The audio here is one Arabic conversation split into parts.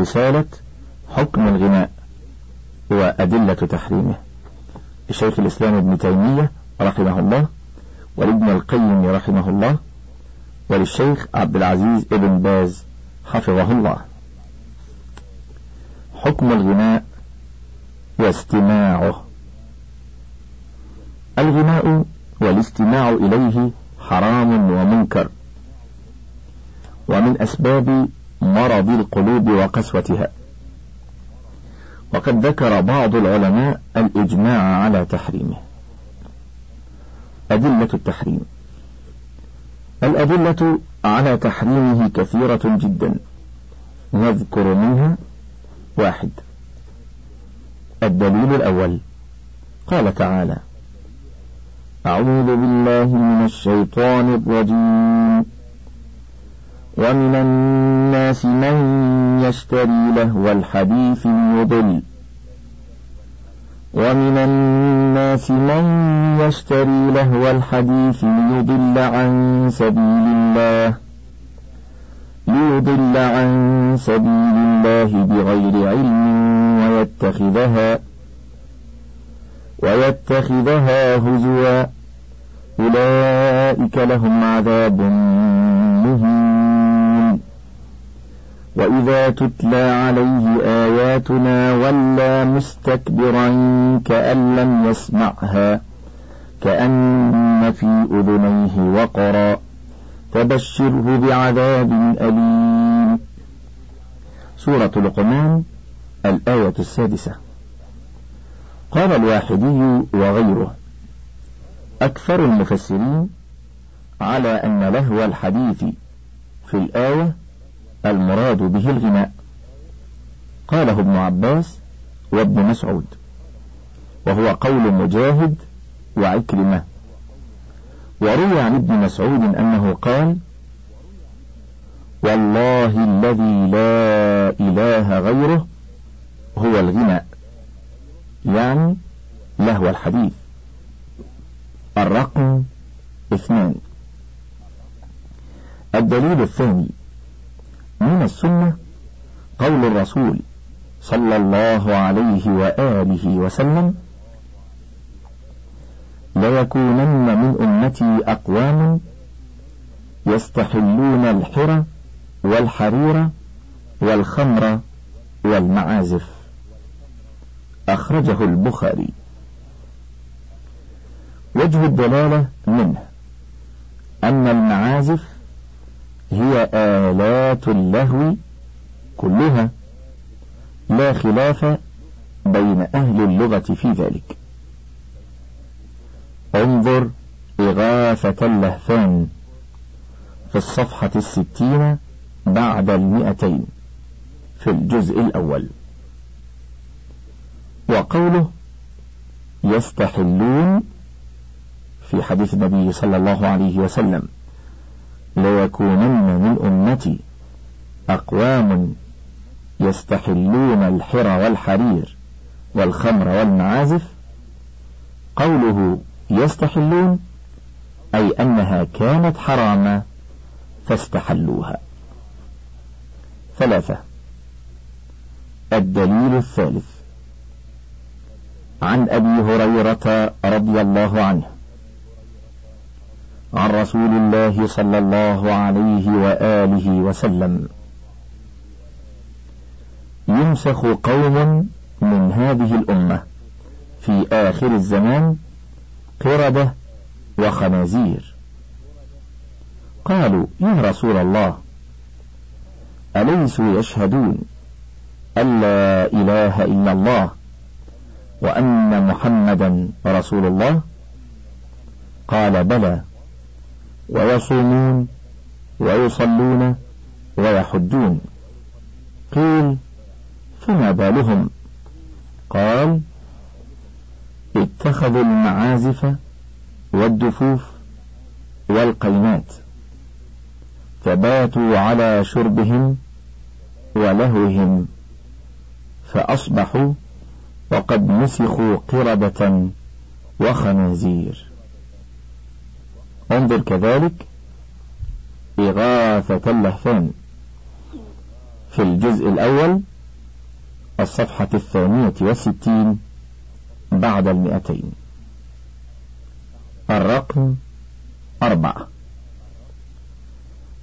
رسالة حكم الغناء وأدلة تحريمه. لشيخ الإسلام ابن تيمية رحمه الله ولابن القيم رحمه الله وللشيخ عبد العزيز ابن باز حفظه الله. حكم الغناء واستماعه. الغناء والاستماع إليه حرام ومنكر. ومن أسباب مرض القلوب وقسوتها. وقد ذكر بعض العلماء الإجماع على تحريمه. أدلة التحريم. الأدلة على تحريمه كثيرة جدا. نذكر منها واحد. الدليل الأول. قال تعالى أعوذ بالله من الشيطان الرجيم. ومن الناس من يشتري لهو الحديث ليضل ومن الناس من يشتري لهو الحديث ليضل عن سبيل الله. ليضل عن سبيل الله بغير علم ويتخذها ويتخذها هزوا. أولئك لهم عذاب مهين. وإذا تتلى عليه آياتنا ولى مستكبرا كأن لم يسمعها كأن في أذنيه وقرا فبشره بعذاب أليم. سورة لقمان الآية السادسة. قال الواحدي وغيره أكثر المفسرين على أن لهو الحديث في الآية المراد به الغناء. قاله ابن عباس وابن مسعود وهو قول مجاهد وعكرمة. وروي عن ابن مسعود أنه قال والله الذي لا إله غيره هو الغناء. يعني لهو الحديث. الرقم اثنان. الدليل الثاني من السنة قول الرسول صلى الله عليه وآله وسلم ليكونن من أمتي أقوام يستحلون الحر والحرير والخمر والمعازف. أخرجه البخاري. وجه الدلالة منه أن المعازف هي آلات اللهو كلها لا خلاف بين أهل اللغة في ذلك. انظر إغاثة اللهفان في الصفحة الستين بعد المئتين في الجزء الأول. وقوله يستحلون في حديث النبي صلى الله عليه وسلم. ليكونن من أمتي. أقوام يستحلون الحر والحرير والخمر والمعازف. قوله يستحلون أي أنها كانت حراما فاستحلوها. ثلاثة. الدليل الثالث. عن أبي هريرة رضي الله عنه. عن رسول الله صلى الله عليه وآله وسلم. يمسخ قوم من هذه الأمة في آخر الزمان قردة وخنازير. قالوا يا رسول الله أليسوا يشهدون أن لا إله إلا الله وأن محمدا رسول الله؟ قال بلى. ويصومون ويصلون ويحجون. قيل فما بالهم؟ قال اتخذوا المعازف والدفوف والقينات فباتوا على شربهم ولهوهم فأصبحوا وقد مسخوا قردة وخنازير. انظر كذلك إغاثة اللهفان في الجزء الأول الصفحة الثانية والستين بعد المئتين. الرقم أربعة.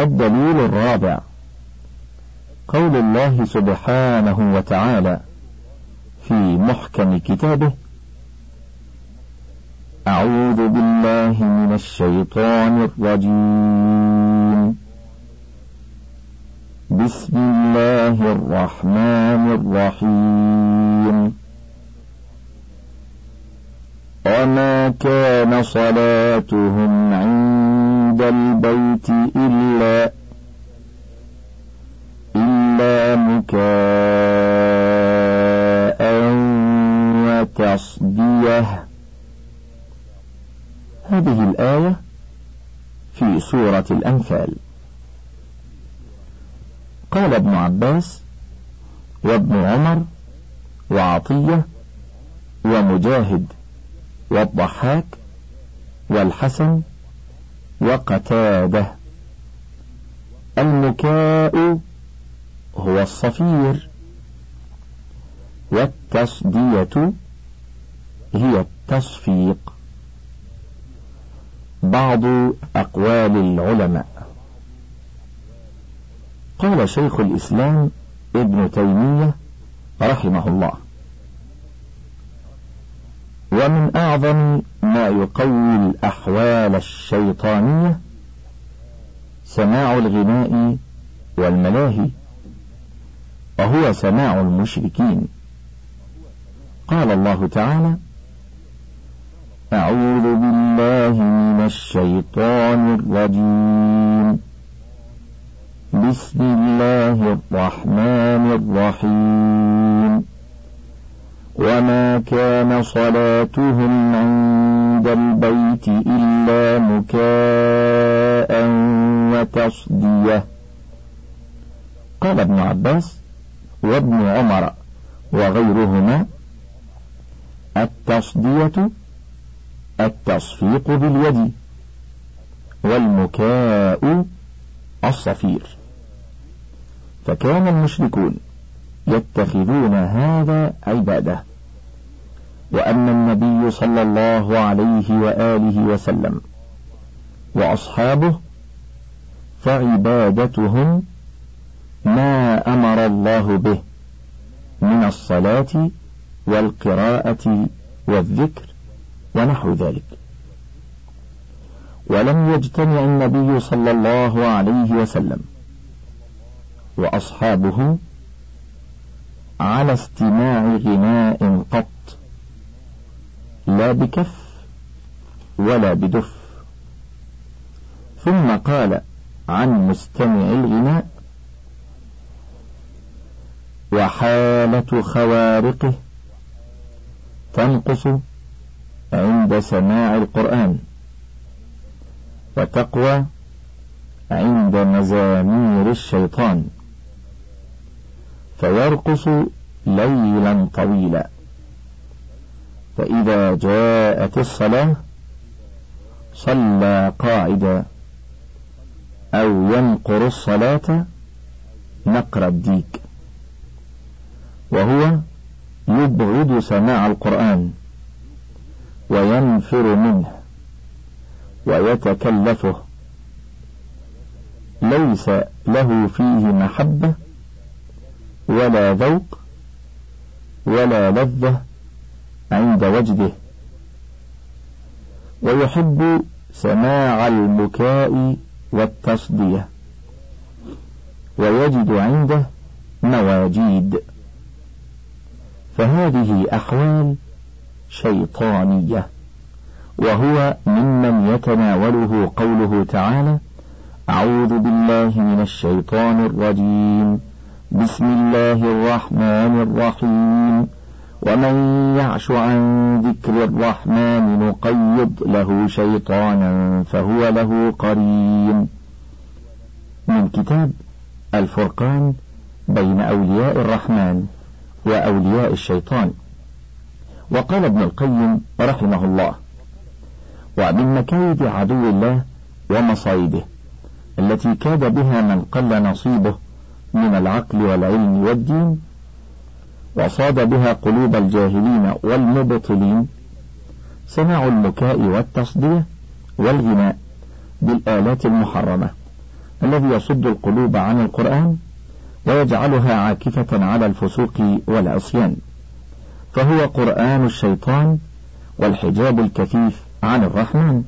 الدليل الرابع قول الله سبحانه وتعالى في محكم كتابه أعوذ بالله من الشيطان الرجيم. بسم الله الرحمن الرحيم. وما كان صلاتهم عند البيت إلا إلا مكاء وتصدية. هذه الآية في سورة الأنفال. قال ابن عباس وابن عمر وعطية ومجاهد والضحاك والحسن وقتادة. المكاء هو الصفير والتصدية هي التصفيق. بعض أقوال العلماء. قال شيخ الإسلام ابن تيمية رحمه الله ومن أعظم ما يقوي الأحوال الشيطانية سماع الغناء والملاهي وهو سماع المشركين. قال الله تعالى أعوذ بالله من الشيطان الرجيم. بسم الله الرحمن الرحيم. وما كان صلاتهم عند البيت إلا مكاء وتصدية. قال ابن عباس وابن عمر وغيرهما التصدية التصفيق باليد والمكاء الصفير. فكان المشركون يتخذون هذا عبادة وأن النبي صلى الله عليه وآله وسلم وأصحابه فعبادتهم ما أمر الله به من الصلاة والقراءة والذكر ونحو ذلك. ولم يجتمع النبي صلى الله عليه وسلم وأصحابه على استماع غناء قط لا بكف ولا بدف. ثم قال عن مستمع الغناء وحالة خوارقه تنقص عند سماع القرآن. وتقوى عند مزامير الشيطان. فيرقص ليلا طويلا. فإذا جاءت الصلاة صلى قاعدا. أو ينقر الصلاة نقر الديك. وهو يبغض سماع القرآن. وينفر منه ويتكلفه. ليس له فيه محبة ولا ذوق ولا لذة عند وجده. ويحب سماع البكاء والتصدية. ويجد عنده مواجيد. فهذه أحوال شيطانية. وهو ممن يتناوله قوله تعالى أعوذ بالله من الشيطان الرجيم. بسم الله الرحمن الرحيم. ومن يعش عن ذكر الرحمن نقيض له شيطانا فهو له قرين. من كتاب الفرقان بين أولياء الرحمن وأولياء الشيطان. وقال ابن القيم رحمه الله ومن مكايد عدو الله ومصايده التي كاد بها من قل نصيبه من العقل والعلم والدين وصاد بها قلوب الجاهلين والمبطلين سماع البكاء والتصدية والغناء بالآلات المحرمة الذي يصد القلوب عن القرآن ويجعلها عاكفة على الفسوق والعصيان. فهو قرآن الشيطان والحجاب الكثيف عن الرحمن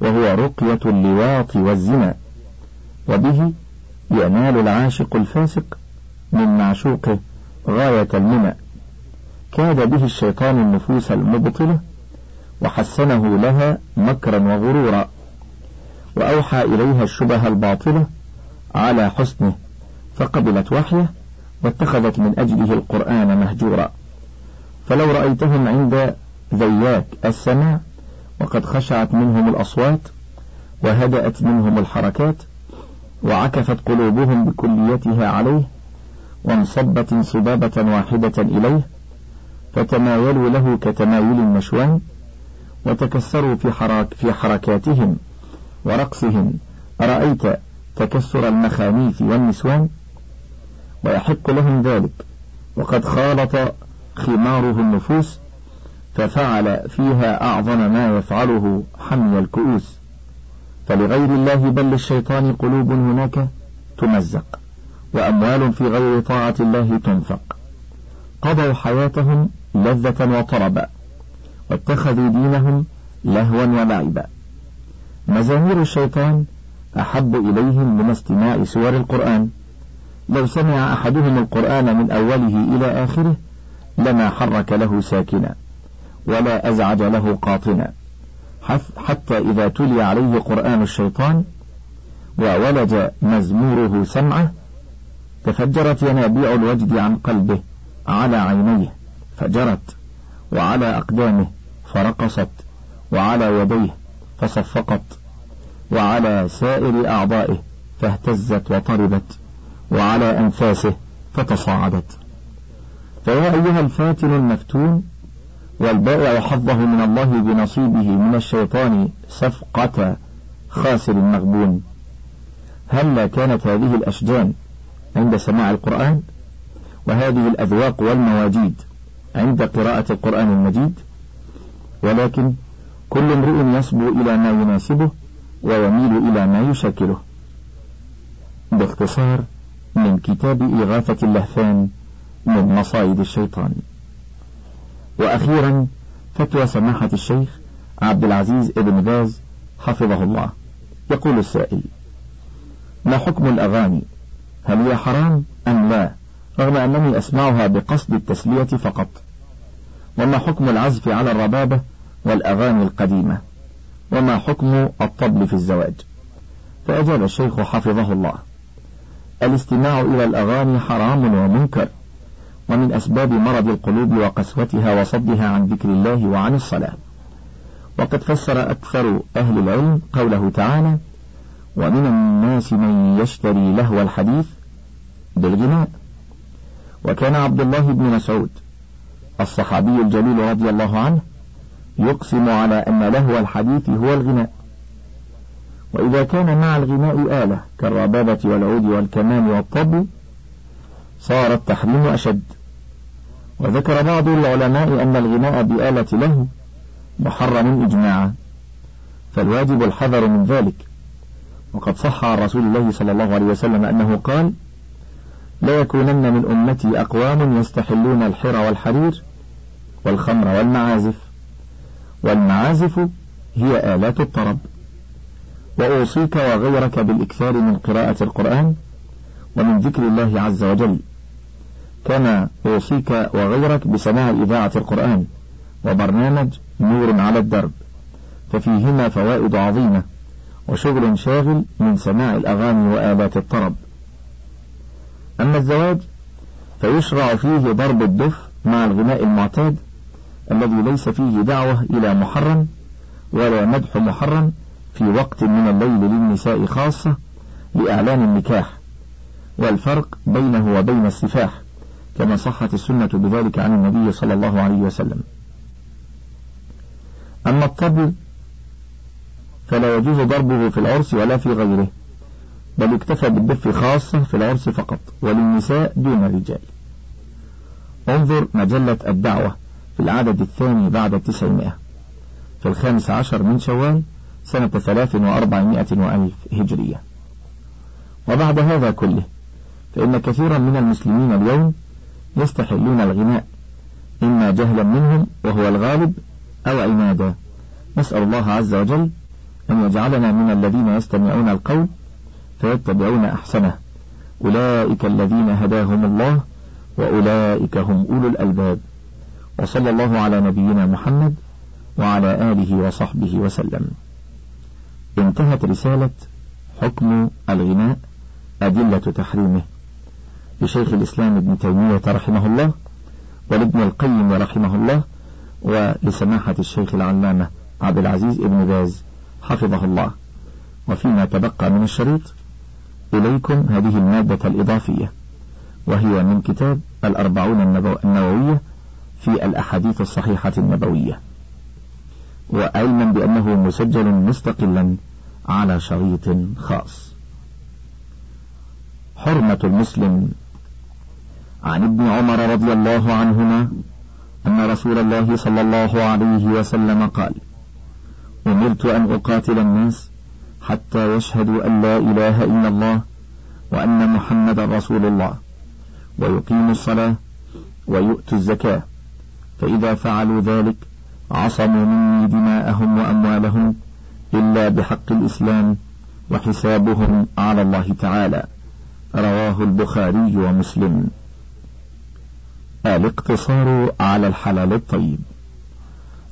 وهو رقية اللواط والزنا وبه ينال العاشق الفاسق من معشوقه غاية المنى. كاد به الشيطان النفوس المبطلة وحسنه لها مكرا وغرورا وأوحى إليها الشبه الباطلة على حسنه فقبلت وحيه واتخذت من أجله القرآن مهجورا. فلو رأيتهم عند ذياك السماع وقد خشعت منهم الأصوات وهدأت منهم الحركات وعكفت قلوبهم بكليتها عليه وانصبت انصبابة واحدة إليه فتمايلوا له كتمايل النشوان وتكسروا في, حرك في حركاتهم ورقصهم. أرأيت تكسر المخانيث والنسوان؟ ويحق لهم ذلك. وقد خالط خماره النفوس ففعل فيها أعظم ما يفعله حمي الكؤوس. فلغير الله بل للشيطان قلوب هناك تمزق وأموال في غير طاعة الله تنفق. قضوا حياتهم لذة وطربا واتخذوا دينهم لهوا ولعبا. مزامير الشيطان أحب إليهم من استماع سور القرآن. لو سمع أحدهم القرآن من أوله إلى آخره لما حرك له ساكنا ولا أزعج له قاطنا. حتى إذا تلي عليه قرآن الشيطان وولج مزموره سمعه تفجرت ينابيع الوجد عن قلبه على عينيه فجرت وعلى أقدامه فرقصت وعلى يديه فصفقت وعلى سائر أعضائه فاهتزت وطربت وعلى أنفاسه فتصاعدت. فيا أيها الفاتن المفتون والبائع حظه من الله بنصيبه من الشيطان سفقة خاسر مغبون. هلا كانت هذه الأشجان عند سماع القرآن؟ وهذه الأذواق والمواجيد عند قراءة القرآن المجيد؟ ولكن كل امرئ يصبو إلى ما يناسبه ويميل إلى ما يشكله. باختصار من كتاب إغاثة اللهفان. من مصايد الشيطان. وأخيرا فتوى سماحة الشيخ عبد العزيز ابن باز حفظه الله. يقول السائل ما حكم الأغاني؟ هل هي حرام أم لا؟ رغم أنني أسمعها بقصد التسلية فقط. وما حكم العزف على الربابة والأغاني القديمة؟ وما حكم الطبل في الزواج؟ فأجاب الشيخ حفظه الله الاستماع إلى الأغاني حرام ومنكر. ومن أسباب مرض القلوب وقسوتها وصدها عن ذكر الله وعن الصلاة. وقد فسر أكثر أهل العلم قوله تعالى ومن الناس من يشتري لهو الحديث بالغناء وكان عبد الله بن مسعود الصحابي الجليل رضي الله عنه يقسم على أن لهو الحديث هو الغناء. وإذا كان مع الغناء آلة كالربابة والعود والكمان والطبل صار التحريم أشد. وذكر بعض العلماء أن الغناء بآلة له محرم إجماعا. فالواجب الحذر من ذلك. وقد صح عن رسول الله صلى الله عليه وسلم أنه قال لا يكونن من أمتي أقوام يستحلون الحر والحرير والخمر والمعازف. والمعازف هي آلات الطرب. وأوصيك وغيرك بالإكثار من قراءة القرآن ومن ذكر الله عز وجل. كما أوصيك وغيرك بسماع إذاعة القرآن وبرنامج نور على الدرب ففيهما فوائد عظيمة وشغل شاغل من سماع الأغاني وآلات الطرب. أما الزواج فيشرع فيه ضرب الدف مع الغناء المعتاد الذي ليس فيه دعوة إلى محرم ولا مدح محرم في وقت من الليل للنساء خاصة لإعلان النكاح والفرق بينه وبين السفاح. كما صحت السنة بذلك عن النبي صلى الله عليه وسلم. أما الطبل فلا يجوز ضربه في العرس ولا في غيره بل اكتفى بالدف خاصة في العرس فقط وللنساء دون الرجال انظر مجلة الدعوة في العدد الثاني بعد التسعمائة. في الخامس عشر من شوال سنة ثلاث وأربعمائة وألف هجرية. وبعد هذا كله فإن كثيرا من المسلمين اليوم يستحلون الغناء إما جهلا منهم وهو الغالب أو عنادا نسأل الله عز وجل أن يجعلنا من الذين يستمعون القول فيتبعون أحسنه. أولئك الذين هداهم الله وأولئك هم أولو الألباب. وصلى الله على نبينا محمد وعلى آله وصحبه وسلم. انتهت رسالة حكم الغناء أدلة تحريمه. لشيخ الإسلام ابن تيمية رحمه الله ولابن القيم رحمه الله ولسماحة الشيخ العلامة عبد العزيز ابن باز حفظه الله. وفيما تبقى من الشريط إليكم هذه المادة الإضافية وهي من كتاب الأربعون النووية في الأحاديث الصحيحة النبوية. وعلما بأنه مسجل مستقلا على شريط خاص. حرمة المسلم عن ابن عمر رضي الله عنهما أن رسول الله صلى الله عليه وسلم قال أمرت أن أقاتل الناس حتى يشهدوا أن لا إله إلا الله وأن محمد رسول الله ويقيموا الصلاة ويؤتوا الزكاة فإذا فعلوا ذلك عصموا مني دماءهم وأموالهم إلا بحق الإسلام وحسابهم على الله تعالى رواه البخاري ومسلم. الاقتصار على الحلال الطيب.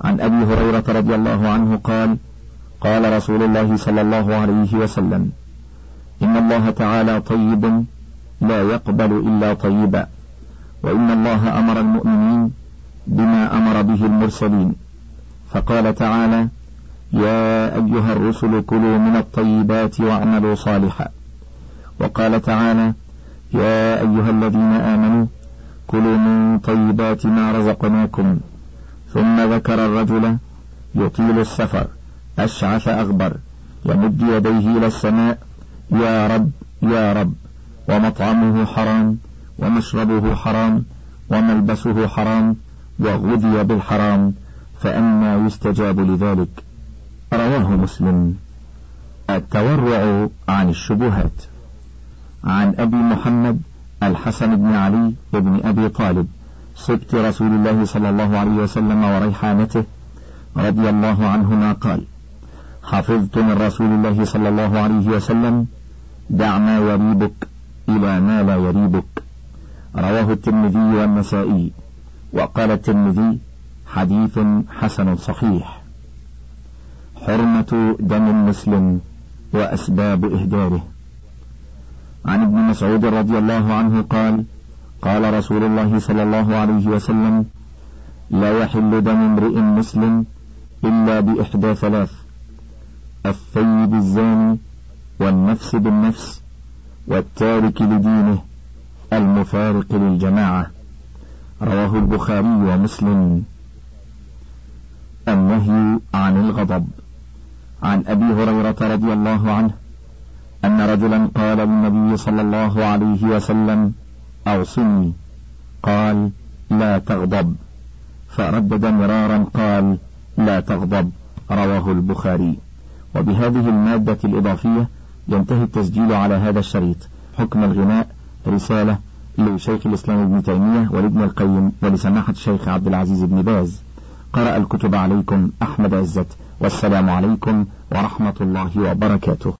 عن أبي هريرة رضي الله عنه قال قال رسول الله صلى الله عليه وسلم إن الله تعالى طيب لا يقبل إلا طيبا وإن الله أمر المؤمنين بما أمر به المرسلين. فقال تعالى يا أيها الرسل كلوا من الطيبات واعملوا صالحا. وقال تعالى يا أيها الذين آمنوا كلوا من طيبات ما رزقناكم. ثم ذكر الرجل يطيل السفر أشعث أغبر يمد يديه إلى السماء يا رب يا رب ومطعمه حرام ومشربه حرام وملبسه حرام وغذي بالحرام فأنى يستجاب لذلك. رواه مسلم. التورع عن الشبهات. عن أبي محمد الحسن بن علي بن أبي طالب سبت رسول الله صلى الله عليه وسلم وريحانته رضي الله عنهما قال حفظت من رسول الله صلى الله عليه وسلم دع ما يريبك إلى ما لا يريبك. رواه الترمذي والنسائي وقال الترمذي حديث حسن صحيح. حرمة دم المسلم وأسباب إهداره. عن ابن مسعود رضي الله عنه قال قال رسول الله صلى الله عليه وسلم لا يحل دم امرئ مسلم إلا بإحدى ثلاث الثيب الزاني والنفس بالنفس والتارك لدينه المفارق للجماعة. رواه البخاري ومسلم. النهي عن الغضب. عن أبي هريرة رضي الله عنه أن رجلا قال للنبي صلى الله عليه وسلم أوصني قال لا تغضب. فردد مرارا قال لا تغضب. رواه البخاري. وبهذه المادة الإضافية ينتهي التسجيل على هذا الشريط. حكم الغناء رسالة لشيخ الإسلام ابن تيمية ولابن القيم ولسماحة الشيخ عبد العزيز بن باز. قرأ الكتب عليكم أحمد عزت. والسلام عليكم ورحمة الله وبركاته.